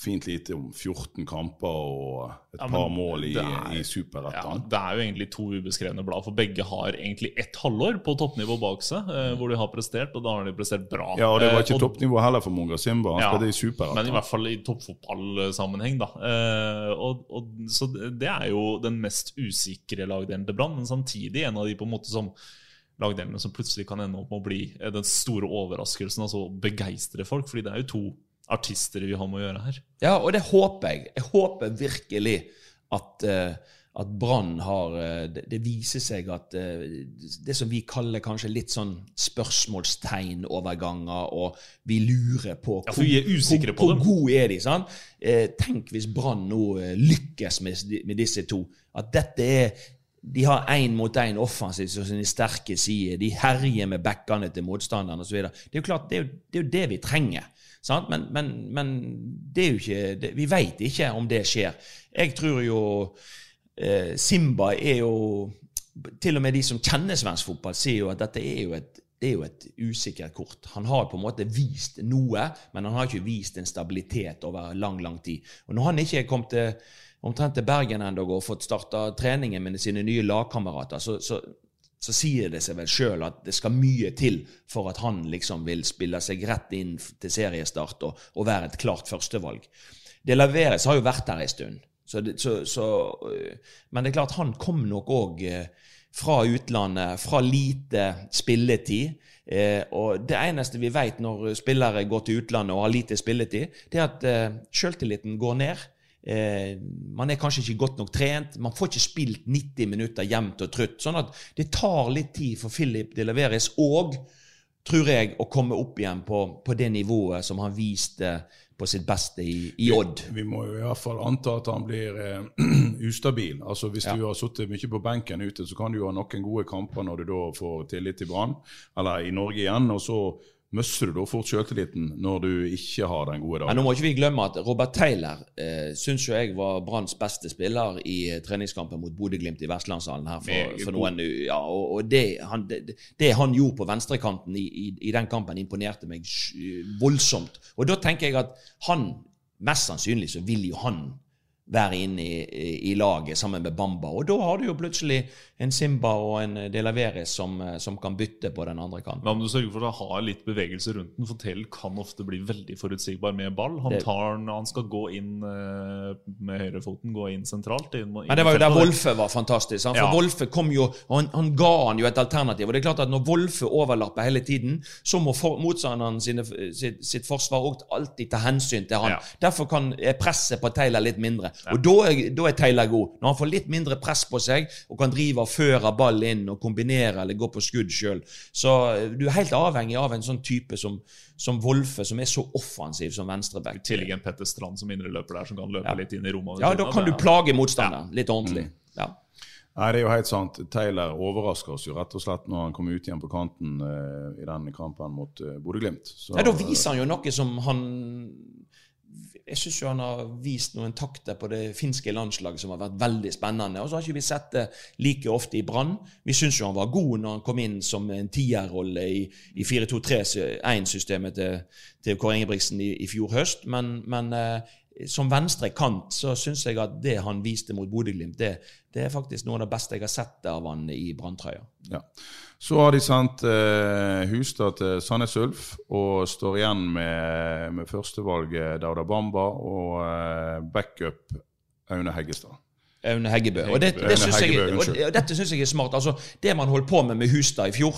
fint lite om. 14 kamper og et Ja, par mål i, er- i Ja, det er jo egentlig to ubeskrevne blad, for begge har egentlig ett halvår på toppnivå bak seg, eh, hvor de har prestert, og da har de prestert bra. Ja, og det var Eh, ikke eh, toppnivå heller for Munga Simba. Han Ja, spilte i Men i hvert fall i toppfotballsammenheng, da. Eh, og, og, så det er jo den mest usikre lagdelen til Brann, men samtidig en av de på en måte som lagdelene som plutselig kan ende opp med å bli eh, den store overraskelsen, altså begeistre folk, fordi det er jo to artister vi har med å gjøre her. Ja, og det håper jeg. Jeg håper virkelig at, eh, at Brann har eh, det, det viser seg at eh, det som vi kaller kanskje litt sånn spørsmålstegnoverganger, og vi lurer på Ja, usikre på hvor, hvor gode er de. Eh, tenk hvis Brann nå lykkes med, med disse to. At dette er de har én mot én offensivt som sine sterke sider. De herjer med backene til motstanderen osv. Det er jo klart, det er jo det, er jo det vi trenger. Men, men, men det er jo ikke det, Vi veit ikke om det skjer. Jeg tror jo eh, Simba er jo Til og med de som kjenner svensk fotball, sier jo at dette er jo et det er jo et usikkert kort. Han har på en måte vist noe, men han har ikke vist en stabilitet over lang, lang tid. Og når han ikke er kommet til, omtrent til Bergen ennå og fått starta treningen med sine nye lagkamerater, så, så, så sier det seg vel sjøl at det skal mye til for at han liksom vil spille seg rett inn til seriestart og, og være et klart førstevalg. De Laveres har jo vært der en stund. Så det, så, så, øh, men det er klart, han kom nok òg fra utlandet, fra lite spilletid. Eh, og det eneste vi vet når spillere går til utlandet og har lite spilletid, det er at eh, sjøltilliten går ned. Eh, man er kanskje ikke godt nok trent. Man får ikke spilt 90 minutter jevnt og trutt. Sånn at det tar litt tid for Philip de Leveres og, tror jeg, å komme opp igjen på, på det nivået som han viste på sitt beste i, i Odd. Vi, vi må jo i hvert fall anta at han blir eh, ustabil. Altså Hvis Ja. du har sittet mye på benken ute, så kan du jo ha noen gode kamper når du da får tillit til Brann, eller i Norge igjen, og så mister du da fort sjøltilliten når du ikke har den gode Men nå må ikke vi glemme at Robert Taylor eh, syns jo jeg var Branns beste spiller i eh, treningskampen mot Bodø-Glimt i Vestlandshallen her for, for noen ja, Og, og det, han, det, det han gjorde på venstrekanten i, i, i den kampen, imponerte meg voldsomt. Og da tenker jeg at han Mest sannsynlig så vil jo han være inne i, i, i laget sammen med Bamba. Og da har du jo plutselig en Simba og en De Laveres som, eh, som kan bytte på den andre kanten. Men om du sørger for å ha litt bevegelse rundt den, for Tell kan ofte bli veldig forutsigbar med ball. Han, tar den, han skal gå inn eh, med høyrefoten, gå inn sentralt. Inn, inn Men det var jo der. Wolfe var fantastisk. Han, For Ja. Wolfe kom jo, han, han ga han jo et alternativ. og det er klart at Når Wolfe overlapper hele tiden, så må for, motstanderen sine, sitt, sitt forsvar også alltid ta hensyn til han. Ja. Derfor kan presset på Taylor litt mindre. Og da er, da er Taylor god. Når han får litt mindre press på seg og kan drive og føre ball inn og kombinere eller gå på skudd sjøl. Så eh, du er helt avhengig av en sånn type som, som Wolfe, som er så offensiv som venstreback. I tillegg en Petter Strand som indreløper der, som kan løpe Ja. litt inn i rommet. Ja, da kan du plage motstanderen litt ordentlig. Ja. Nei, det er jo helt sant. Taylor overrasker oss jo rett og slett når han kommer ut igjen på kanten uh, i den kampen mot uh, Bodø-Glimt. Ja, Da viser han jo noe som han Jeg syns han har vist noen takter på det finske landslaget som har vært veldig spennende. Og så har ikke vi sett det like ofte i Brann. Vi syns jo han var god når han kom inn som en tierrolle i, i 4-2-3-1-systemet til, til Kåre Ingebrigtsen i, i fjor høst. Men, men eh, som venstre kant så syns jeg at det han viste mot Bodø-Glimt, det, det er faktisk noe av det beste jeg har sett av han i Branntrøya. Ja. Så har de sendt eh, Hustad til Sandnes Ulf og står igjen med, med førstevalget Dauda Bamba og eh, backup Aune Heggestad. Aune Heggebø. Og, det, det synes jeg, og, og dette syns jeg er smart. Altså, det man holdt på med med Hustad i fjor,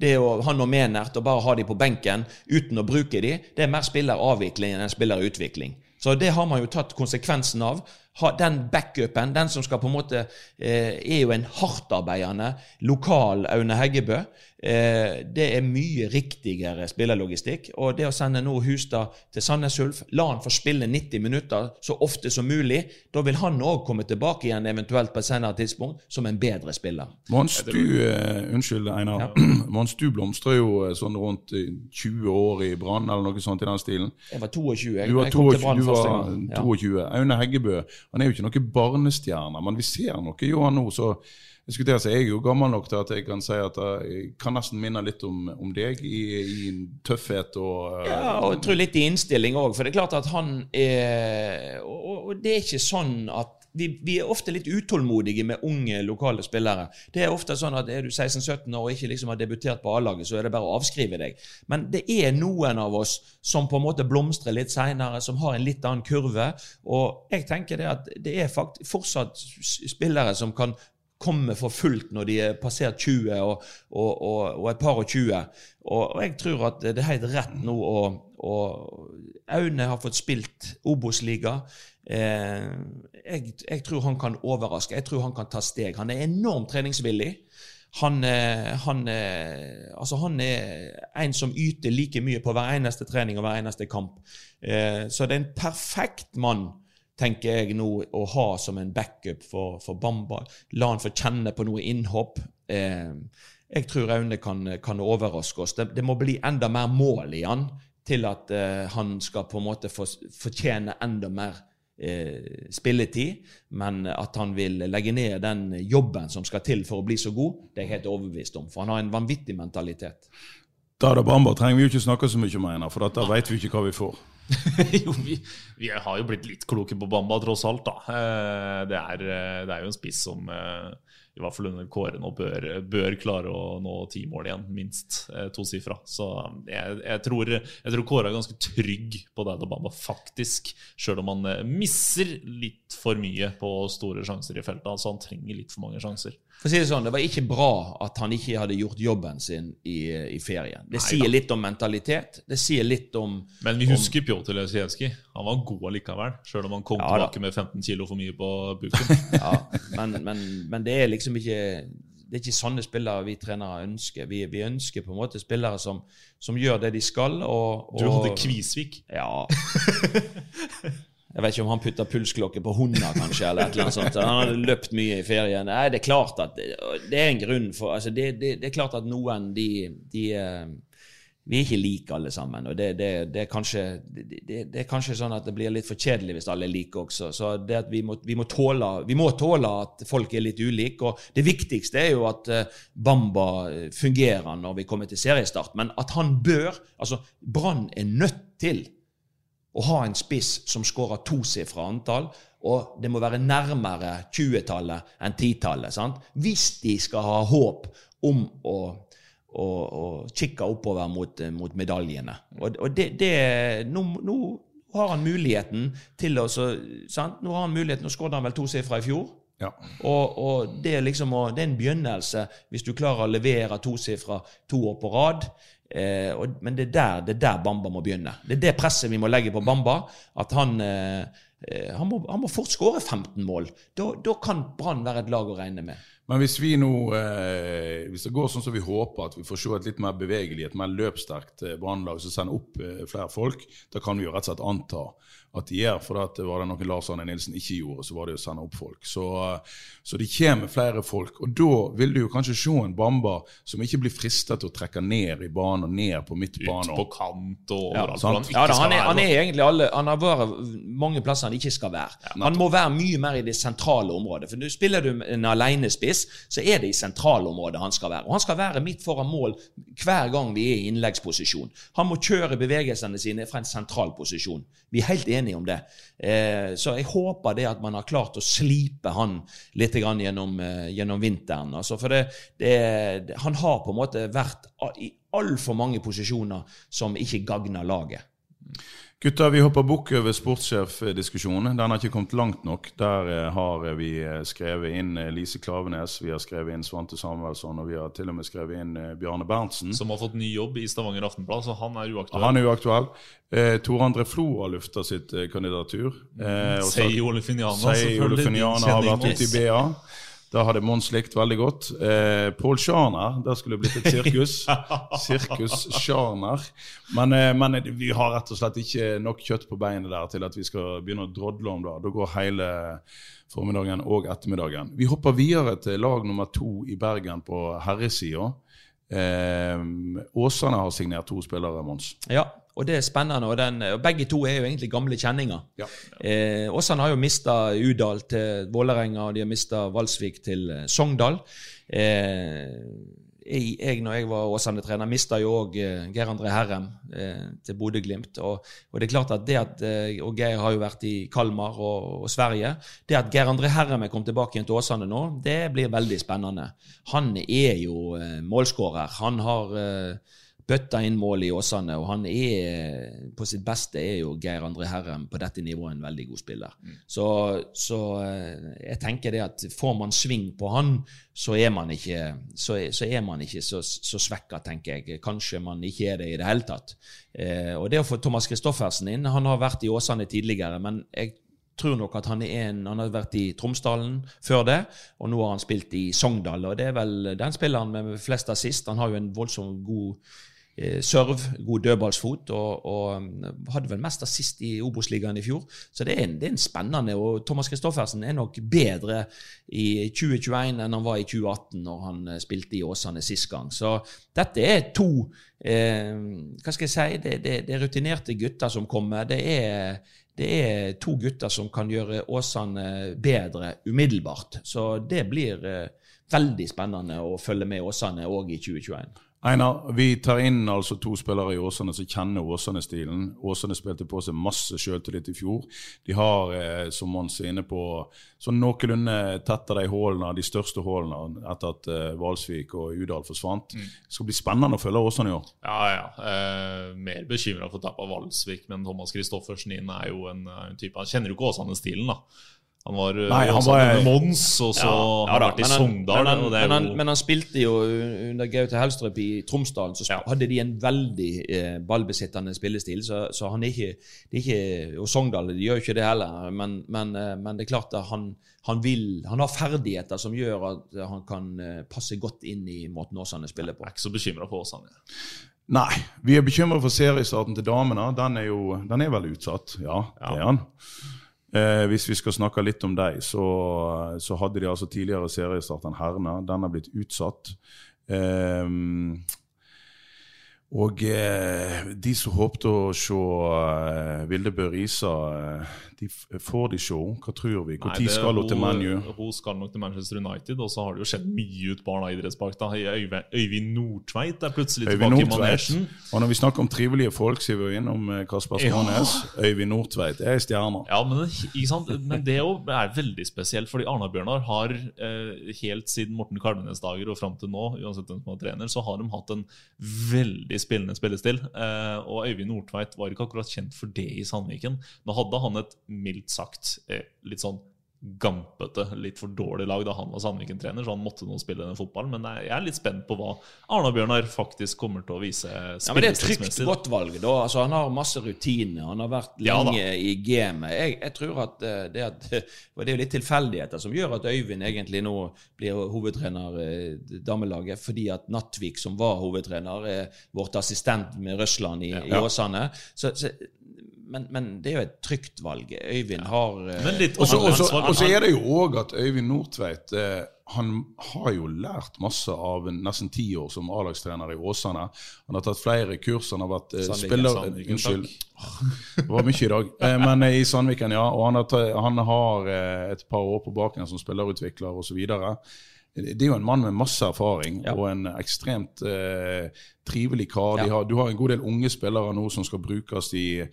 det å ha noe Menert og bare ha de på benken uten å bruke de, det er mer spilleravvikling enn spillerutvikling. Så det har man jo tatt konsekvensen av. Ha, den backupen, den som skal på en måte eh, Er jo en hardtarbeidende lokal Aune Heggebø. Eh, det er mye riktigere spillerlogistikk. Og det å sende nå Hustad til Sandnes Ulf, la han få spille 90 minutter så ofte som mulig, da vil han òg komme tilbake igjen eventuelt på et senere tidspunkt som en bedre spiller. Mons, du eh, Unnskyld, Einar. Mons, du blomstrer jo eh, sånn rundt eh, 20 år i Brann, eller noe sånt i den stilen. Jeg var 22. Jeg, Du var jeg kom til Brann Du første var gang. Ja. 22. Aune Heggebø han er jo ikke noen barnestjerne, men vi ser noe jo han nå. så å si, jeg er jo gammel nok til at jeg kan si at jeg kan nesten minne litt om, om deg i, i tøffhet og eh, Ja, og jeg tror litt i innstilling òg. For det er klart at han er og- og det er ikke sånn at vi, vi er ofte litt utålmodige med unge lokale spillere. Det er ofte sånn at Er du 16-17 år og ikke liksom har debutert på A-laget, så er det bare å avskrive deg. Men det er noen av oss som på en måte blomstrer litt seinere, som har en litt annen kurve. Og jeg tenker det at det er fortsatt spillere som kan komme for fullt når de er passert 20 og, og, og, og et par og 20. Og, og jeg tror at det er helt rett nå å og Aune har fått spilt Obos-liga. Eh, jeg, jeg tror han kan overraske. Jeg tror han kan ta steg. Han er enormt treningsvillig. Han, eh, han, eh, altså han er en som yter like mye på hver eneste trening og hver eneste kamp. Eh, så det er en perfekt mann tenker jeg nå å ha som en backup for, for Bamba. La han få kjenne på noe innhopp. Jeg tror Aune kan, kan overraske oss. Det, det må bli enda mer mål i han til at han skal på en måte fortjene enda mer eh, spilletid, men at han vil legge ned den jobben som skal til for å bli så god, det er jeg helt overbevist om. For han har en vanvittig mentalitet. Dada Bamba trenger vi jo ikke snakke så mye om, Einar, for da vet vi ikke hva vi får. jo, vi, vi har jo blitt litt kloke på Bamba, tross alt. da. Eh, Det er, eh, det er jo en spiss som i hvert fall under Kåre nå bør, bør klare å nå ti mål igjen, minst eh, tosifra. Så jeg, jeg, tror, jeg tror Kåre er ganske trygg på Dada Bamba, faktisk. Sjøl om han eh, misser litt for mye på store sjanser i feltet. Altså Han trenger litt for mange sjanser. For å si Det sånn, det var ikke bra at han ikke hadde gjort jobben sin i, i ferien. Det Nei sier da. litt om mentalitet. Det sier litt om Men vi husker Pjotr Lesijevskij. Han var god likevel, sjøl om han kom Ja da. tilbake med 15 kilo for mye på buken. Ja, men, men, men det er liksom ikke det er ikke sånne spillere vi trenere ønsker. Vi, vi ønsker på en måte spillere som, som gjør det de skal. Og, og Du hadde Kvisvik. Ja. Jeg vet ikke om han putta pulsklokke på hunder, kanskje, eller et eller annet sånt. Han hadde løpt mye i ferien. Nei, det er klart at det, er en grunn for altså det, det, det er klart at noen, de, de eh, Vi er ikke like alle sammen. Og det, er kanskje, det, er kanskje sånn at det blir litt for kjedelig hvis alle er like også. Så det at vi må, vi må, tåle, vi må tåle at folk er litt ulike. Og det viktigste er jo at eh, Bamba fungerer når vi kommer til seriestart. Men at han bør Altså, Brann er nødt til å ha en spiss som skårer tosifra antall, og det må være nærmere 20-tallet enn 10-tallet. Hvis de skal ha håp om å, å, å kikke oppover mot, mot medaljene. Og, og det, det nå, nå har han muligheten til å sant? Nå har han muligheten, nå skåret han vel tosifra i fjor. Ja. Og, og det, er liksom, det er en begynnelse hvis du klarer å levere tosifra to år på rad. Eh, og, men det er, der, det er der Bamba må begynne. Det er det presset vi må legge på Bamba. At han, eh, eh, han, må, han må fort skåre 15 mål. Da, kan Brann være et lag å regne med. Men hvis vi nå, eh, hvis det går sånn som vi håper, at vi får se et litt mer bevegelig, et mer løpssterkt eh, brannlag som sender opp eh, flere folk, da kan vi jo rett og slett anta at de gjør. For at var det noe Lars Arne Nilsen ikke gjorde, så var det å sende opp folk. Så, eh, så det kommer flere folk. Og da vil du jo kanskje se en Bamba som ikke blir fristet til å trekke ned i banen og ned på Ut midtbanen. på kant og Ja, overalt. Ja, da, han, er, han er egentlig alle Han har vært mange plasser han ikke skal være. Han må være mye mer i det sentrale området. For du Spiller du en alenespiss, så er det i sentralområdet han skal være. Og han skal være midt foran mål hver gang vi er i innleggsposisjon. Han må kjøre bevegelsene sine fra en sentral posisjon. Vi er helt enige om det. Eh, så jeg håper det at man har klart å slipe han litt gjennom, eh, gjennom vinteren. Altså, for det, det, han har på en måte vært i altfor mange posisjoner som ikke gagner laget. Gutter, vi hopper bukk over sportssjefdiskusjonen. Den har ikke kommet langt nok. Der eh, har vi eh, skrevet inn eh, Lise Klavenes, vi har skrevet inn Svante Samuelsson, og vi har til og med skrevet inn Bjarne Berntsen. Som har fått ny jobb i Stavanger Aftenblad, så han er uaktuell. Han er uaktuell. Eh, Tor André Flo har lufta sitt kandidatur. Eh, så- Sei Olefiniana, Sei selvfølgelig. Olefiniana har vært ute i. BA. Da hadde Mons likt veldig godt. Eh, Pål Sjarner, der skulle det blitt et sirkus. Sirkus Sjarner. Men, eh, men vi har rett og slett ikke nok kjøtt på beinet der til at vi skal begynne å drodle om det. Da går hele formiddagen og ettermiddagen. Vi hopper videre til lag nummer to i Bergen på herresida. Eh, Åsane har signert to spillere, Mons. Ja, og det er spennende. Og, den, og begge to er jo egentlig gamle kjenninger. Ja. Eh, Åsane har jo mista Udal til Vålerenga, og de har mista Valsvik til eh, Sogndal. Eh, jeg, jeg, når jeg var Åsane-trener, mista jo òg eh, Geir André Herrem eh, til Bodø-Glimt. Og, og det er klart at det at eh, Og Geir har jo vært i Kalmar og, og Sverige. Det at Geir André Herrem er kommet tilbake igjen til Åsane nå, det blir veldig spennende. Han er jo eh, målskårer. Han har bøtta inn mål i Åsane, og han er på sitt beste er jo Geir André Herrem på dette nivået en veldig god spiller. Så, så eh, jeg tenker det at får man sving på han, så er man ikke så, så, man ikke så, så svekka, tenker jeg. Kanskje man ikke er det i det hele tatt. Eh, og det å få Thomas Christoffersen inn Han har vært i Åsane tidligere, men jeg tror nok at han er en Han har vært i Tromsdalen før det, og nå har han spilt i Sogndal. Og det er vel den spilleren med flest assist. Han har jo en voldsomt god serv, god dødballsfot, og, og um, hadde vel mest assist i Obos-ligaen i fjor. Så det er, en, det er en spennende Og Thomas Christoffersen er nok bedre i 2021 enn han var i 2018, når han eh, spilte i Åsane sist gang. Så dette er to eh, Hva skal jeg si? Det, det, det er rutinerte gutter som kommer. Det er det er to gutter som kan gjøre Åsane bedre umiddelbart. Så det blir eh, veldig spennende å følge med Åsane òg i 2021. Einar, vi tar inn altså to spillere i Åsane som kjenner Åsane-stilen. Åsane spilte på seg masse sjøltillit i fjor. De har, eh, som Mons er inne på, sånn noenlunde tetta de hålene, de største hullene, etter at eh, Valsvik og Udal forsvant. Mm. Det skal bli spennende å følge Åsane i år. Ja, ja. Eh, mer bekymra for tap av Valsvik, men Thomas Christoffersen inn er jo en, en type Han kjenner jo ikke Åsane-stilen, da. Han var eh, Nei, han var- med Mons, og så har han vært i men han- Sogndal. Men han, men, jo men han spilte jo under Gaute Helstrup i Tromsdalen, så Ja. hadde de en veldig eh, ballbesittende spillestil. Så, så han er ikke, det er ikke Og Sogndal de gjør ikke det heller, men, men, eh, men det er klart at han, han vil Han har ferdigheter som gjør at han kan eh, passe godt inn i måten Åsane spiller på. Jeg er ikke så bekymra for Åsane. Nei, vi er bekymret for seriestarten til damene. Den er jo den er vel utsatt. Ja, det er den. Eh, hvis vi skal snakke litt om deg, så, så hadde de altså tidligere seriestart enn herrene. Den har blitt utsatt. Eh, og eh, de som håpte å se eh, Vilde Bø Risa, eh, de får de se? Hva tror vi? Når skal hun til ManU? Hun skal nok til Manchester United, og så har det jo skjedd mye ut på i idrettspark. da. Øyvind, Nordtveit er plutselig Øyvind tilbake i Nordtveit. manesjen. Og når vi snakker om trivelige folk, så er vi jo innom Kasper Kasper Ja. Skånes. Øyvind Nordtveit er stjerner. Ja, men, men det er veldig spesielt, fordi Arna-Bjørnar har eh, helt siden Morten Kalvenes dager og fram til nå, uansett hvem som er trener, så har de hatt en veldig spillende spillestil. Eh, og Øyvind Nordtveit var ikke akkurat kjent for det i Sandviken. Nå hadde han et mildt sagt eh, litt sånn gampete, litt for dårlig lag da han var Sandviken-trener, så han måtte nå spille denne fotballen. Men jeg er litt spent på hva Arna-Bjørnar faktisk kommer til å vise Ja, men Det er et trygt, godt valg. da. Altså, Han har masse rutiner. Han har vært Ja, lenge i gamet. Jeg, jeg tror at eh, det, at det er jo litt tilfeldigheter som gjør at Øyvind egentlig nå blir hovedtrener i damelaget, fordi at Nattvik, som var hovedtrener, er vårt assistent med Røsland i, ja, Ja. Åsane. Så, så, men, men det er jo et trygt valg. Øyvind har eh, Og så- er det jo òg at Øyvind Nordtveit eh, han har jo lært masse av nesten ti år som A-lagstrener i Åsane. Han har tatt flere kurs, han har vært eh, Sandviken, spiller... Sandviken, Unnskyld. takk. Det var mye i dag. Men i Sandviken, ja. Og han har, han har et par år på baken som spillerutvikler osv. Det er jo en mann med masse erfaring Ja. og en ekstremt eh, trivelig kar. De Ja. har, du har en god del unge spillere nå som skal brukes i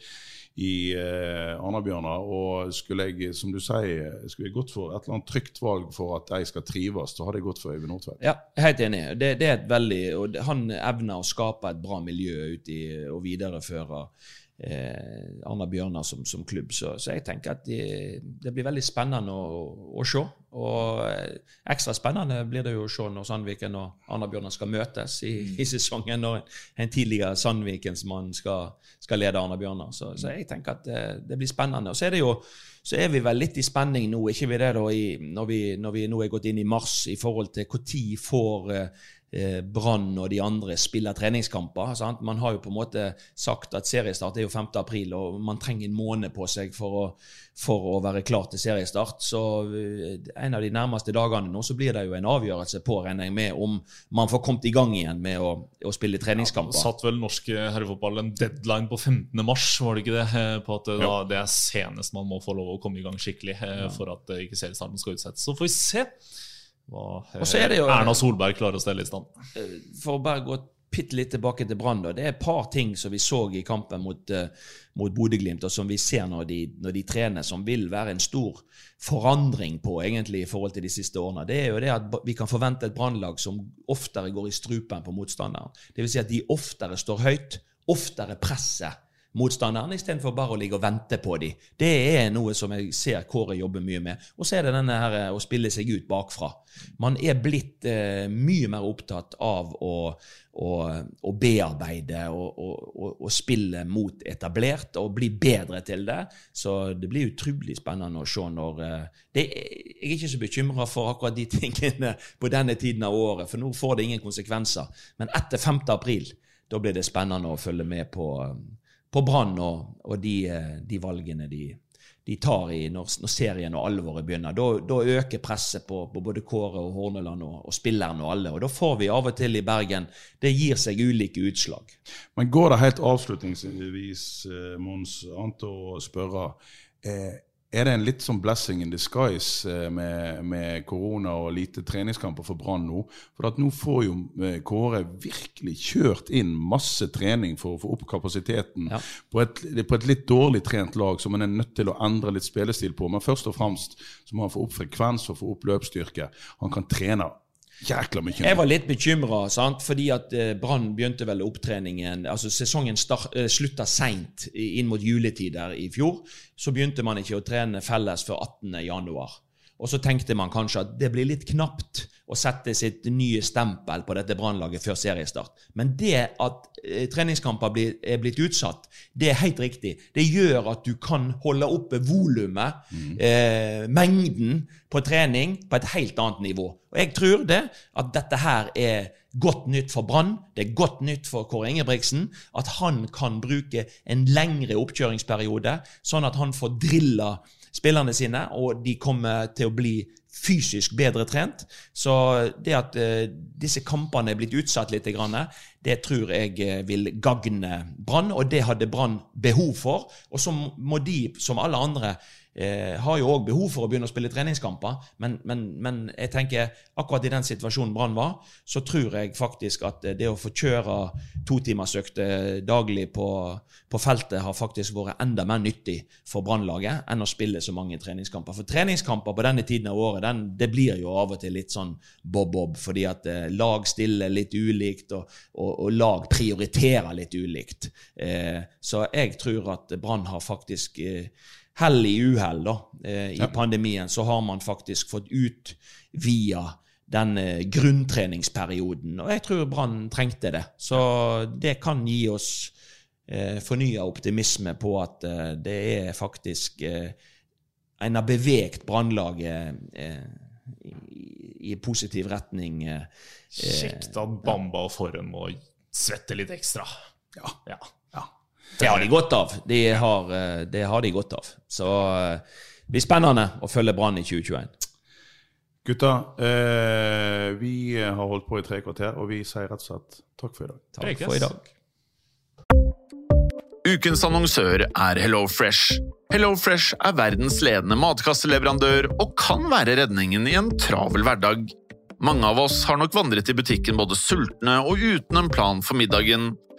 i eh, Arna-Bjørnar. Og skulle jeg, som du sier, skulle jeg gått for et eller annet trygt valg for at de skal trives, så hadde jeg gått for Øyvind Nordtveit. Ja, helt enig. Det, det er et veldig, og Han evner å skape et bra miljø ut i, og videreføre eh, Arna Bjørnar som, som klubb. Så, så jeg tenker at det, det blir veldig spennende å, å se. Og eh, ekstra spennende blir det jo å se når Sandviken og Arna Bjørnar skal møtes i, i sesongen, når en tidligere Sandvikensmann skal, skal lede Arna Bjørnar. Så, så jeg tenker at det, det blir spennende. Og så er det jo så er vi vel litt i spenning nå, ikke vi det da, i, når, vi, når vi nå er gått inn i mars, i forhold til når får eh, eh, Brann og de andre spiller treningskamper. Sant? Man har jo på en måte sagt at seriestart er jo 5. april, og man trenger en måned på seg for å, for å være klar til seriestart. Så eh, en av de nærmeste dagene nå så blir det jo en avgjørelse på, regner jeg med, om man får kommet i gang igjen med å, å spille treningskamper. Satt vel norsk herrefotball en deadline på 15. mars, var det ikke det? Eh, På at eh, da, det er senest man må få lov å komme i gang skikkelig eh, for at eh, ikke seriestarten skal utsettes. Så får vi se hva eh, jo- Erna Solberg klarer å stelle i stand. for å bare gå bitte litt tilbake til Brann. Det er et par ting som vi så i kampen mot, uh, mot Bodø-Glimt, og som vi ser når de, når de trener, som vil være en stor forandring på egentlig i forhold til de siste årene. Det er jo det at vi kan forvente et Brannlag som oftere går i strupen på motstanderen. Dvs. Si at de oftere står høyt, oftere presser motstanderen, istedenfor bare å ligge og vente på dem. Det er noe som jeg ser Kåre jobber mye med. Og så er det denne her eh, å spille seg ut bakfra. Man er blitt eh, mye mer opptatt av å, å, å bearbeide og, spille mot etablert og bli bedre til det. Så det blir utrolig spennende å se når eh, det, Jeg er ikke så bekymra for akkurat de tingene på denne tiden av året, for nå får det ingen konsekvenser. Men etter 5. april da blir det spennende å følge med på, på Brann og, og de, eh, de valgene de, de tar i når, når serien og alvoret begynner. Da, øker presset på, på, både Kåre og Horneland og, og spillerne og alle. Og da får vi av og til i Bergen Det gir seg ulike utslag. Men går det helt avslutningsvis, eh, Mons, an å spørre eh, er det en litt sånn blessing in disguise eh, med, med korona og lite treningskamper for Brann nå? For at nå får jo eh, Kåre virkelig kjørt inn masse trening for å få opp kapasiteten Ja. på, et, på et litt dårlig trent lag som han er nødt til å endre litt spillestil på. Men først og fremst så må han få opp frekvens og få opp løpsstyrke. Han kan trene jækla mye. Jeg var litt bekymra, fordi at eh, Brann begynte vel opptreningen altså Sesongen eh, slutta seint inn mot juletider i fjor. Så begynte man ikke å trene felles før 18. Og så tenkte man kanskje at det blir litt knapt å sette sitt nye stempel på dette Brannlaget før seriestart. Men det at eh, treningskamper blir, er blitt utsatt, det er helt riktig. Det gjør at du kan holde oppe volumet, eh, mengden, på trening på et helt annet nivå. Og jeg tror det at dette her er godt nytt for Brann. Det er godt nytt for Kåre Ingebrigtsen. At han kan bruke en lengre oppkjøringsperiode, sånn at han får drilla spillerne sine, og de kommer til å bli fysisk bedre trent. Så det at eh, disse kampene er blitt utsatt litt, det tror jeg eh, vil gagne Brann, og det hadde Brann behov for. Og så må de, som alle andre, eh, har jo òg behov for å begynne å spille treningskamper. Men, men, men jeg tenker akkurat i den situasjonen Brann var, så tror jeg faktisk at eh, det å få kjøre totimersøkter daglig på, på feltet har faktisk vært enda mer nyttig for Brannlaget enn å spille så mange treningskamper. For treningskamper på denne tiden av året, den, det blir jo av og til litt sånn bob-bob, fordi at eh, lag stiller litt ulikt, og, og, og lag prioriterer litt ulikt. Eh, så jeg tror at Brann har faktisk eh, hell i uhell da, eh, i pandemien, så har man faktisk fått utvida den eh, grunntreningsperioden. Og jeg tror Brann trengte det. Så det kan gi oss eh, fornya optimisme på at eh, det er faktisk eh, en har beveget Brannlaget eh, i, i positiv retning. Eh, Kjekt at Bamba og Forum må svette litt ekstra. Ja. Ja. Det har de godt av. De har, eh, det har de godt av. Så eh, det blir spennende å følge Brann i 2021. Gutta, eh, vi har holdt på i tre kvarter, og vi sier rett og slett takk for i dag. Takk for i dag. Ukens annonsør er HelloFresh. HelloFresh er verdens ledende matkasseleverandør og kan være redningen i en travel hverdag. Mange av oss har nok vandret i butikken både sultne og uten en plan for middagen,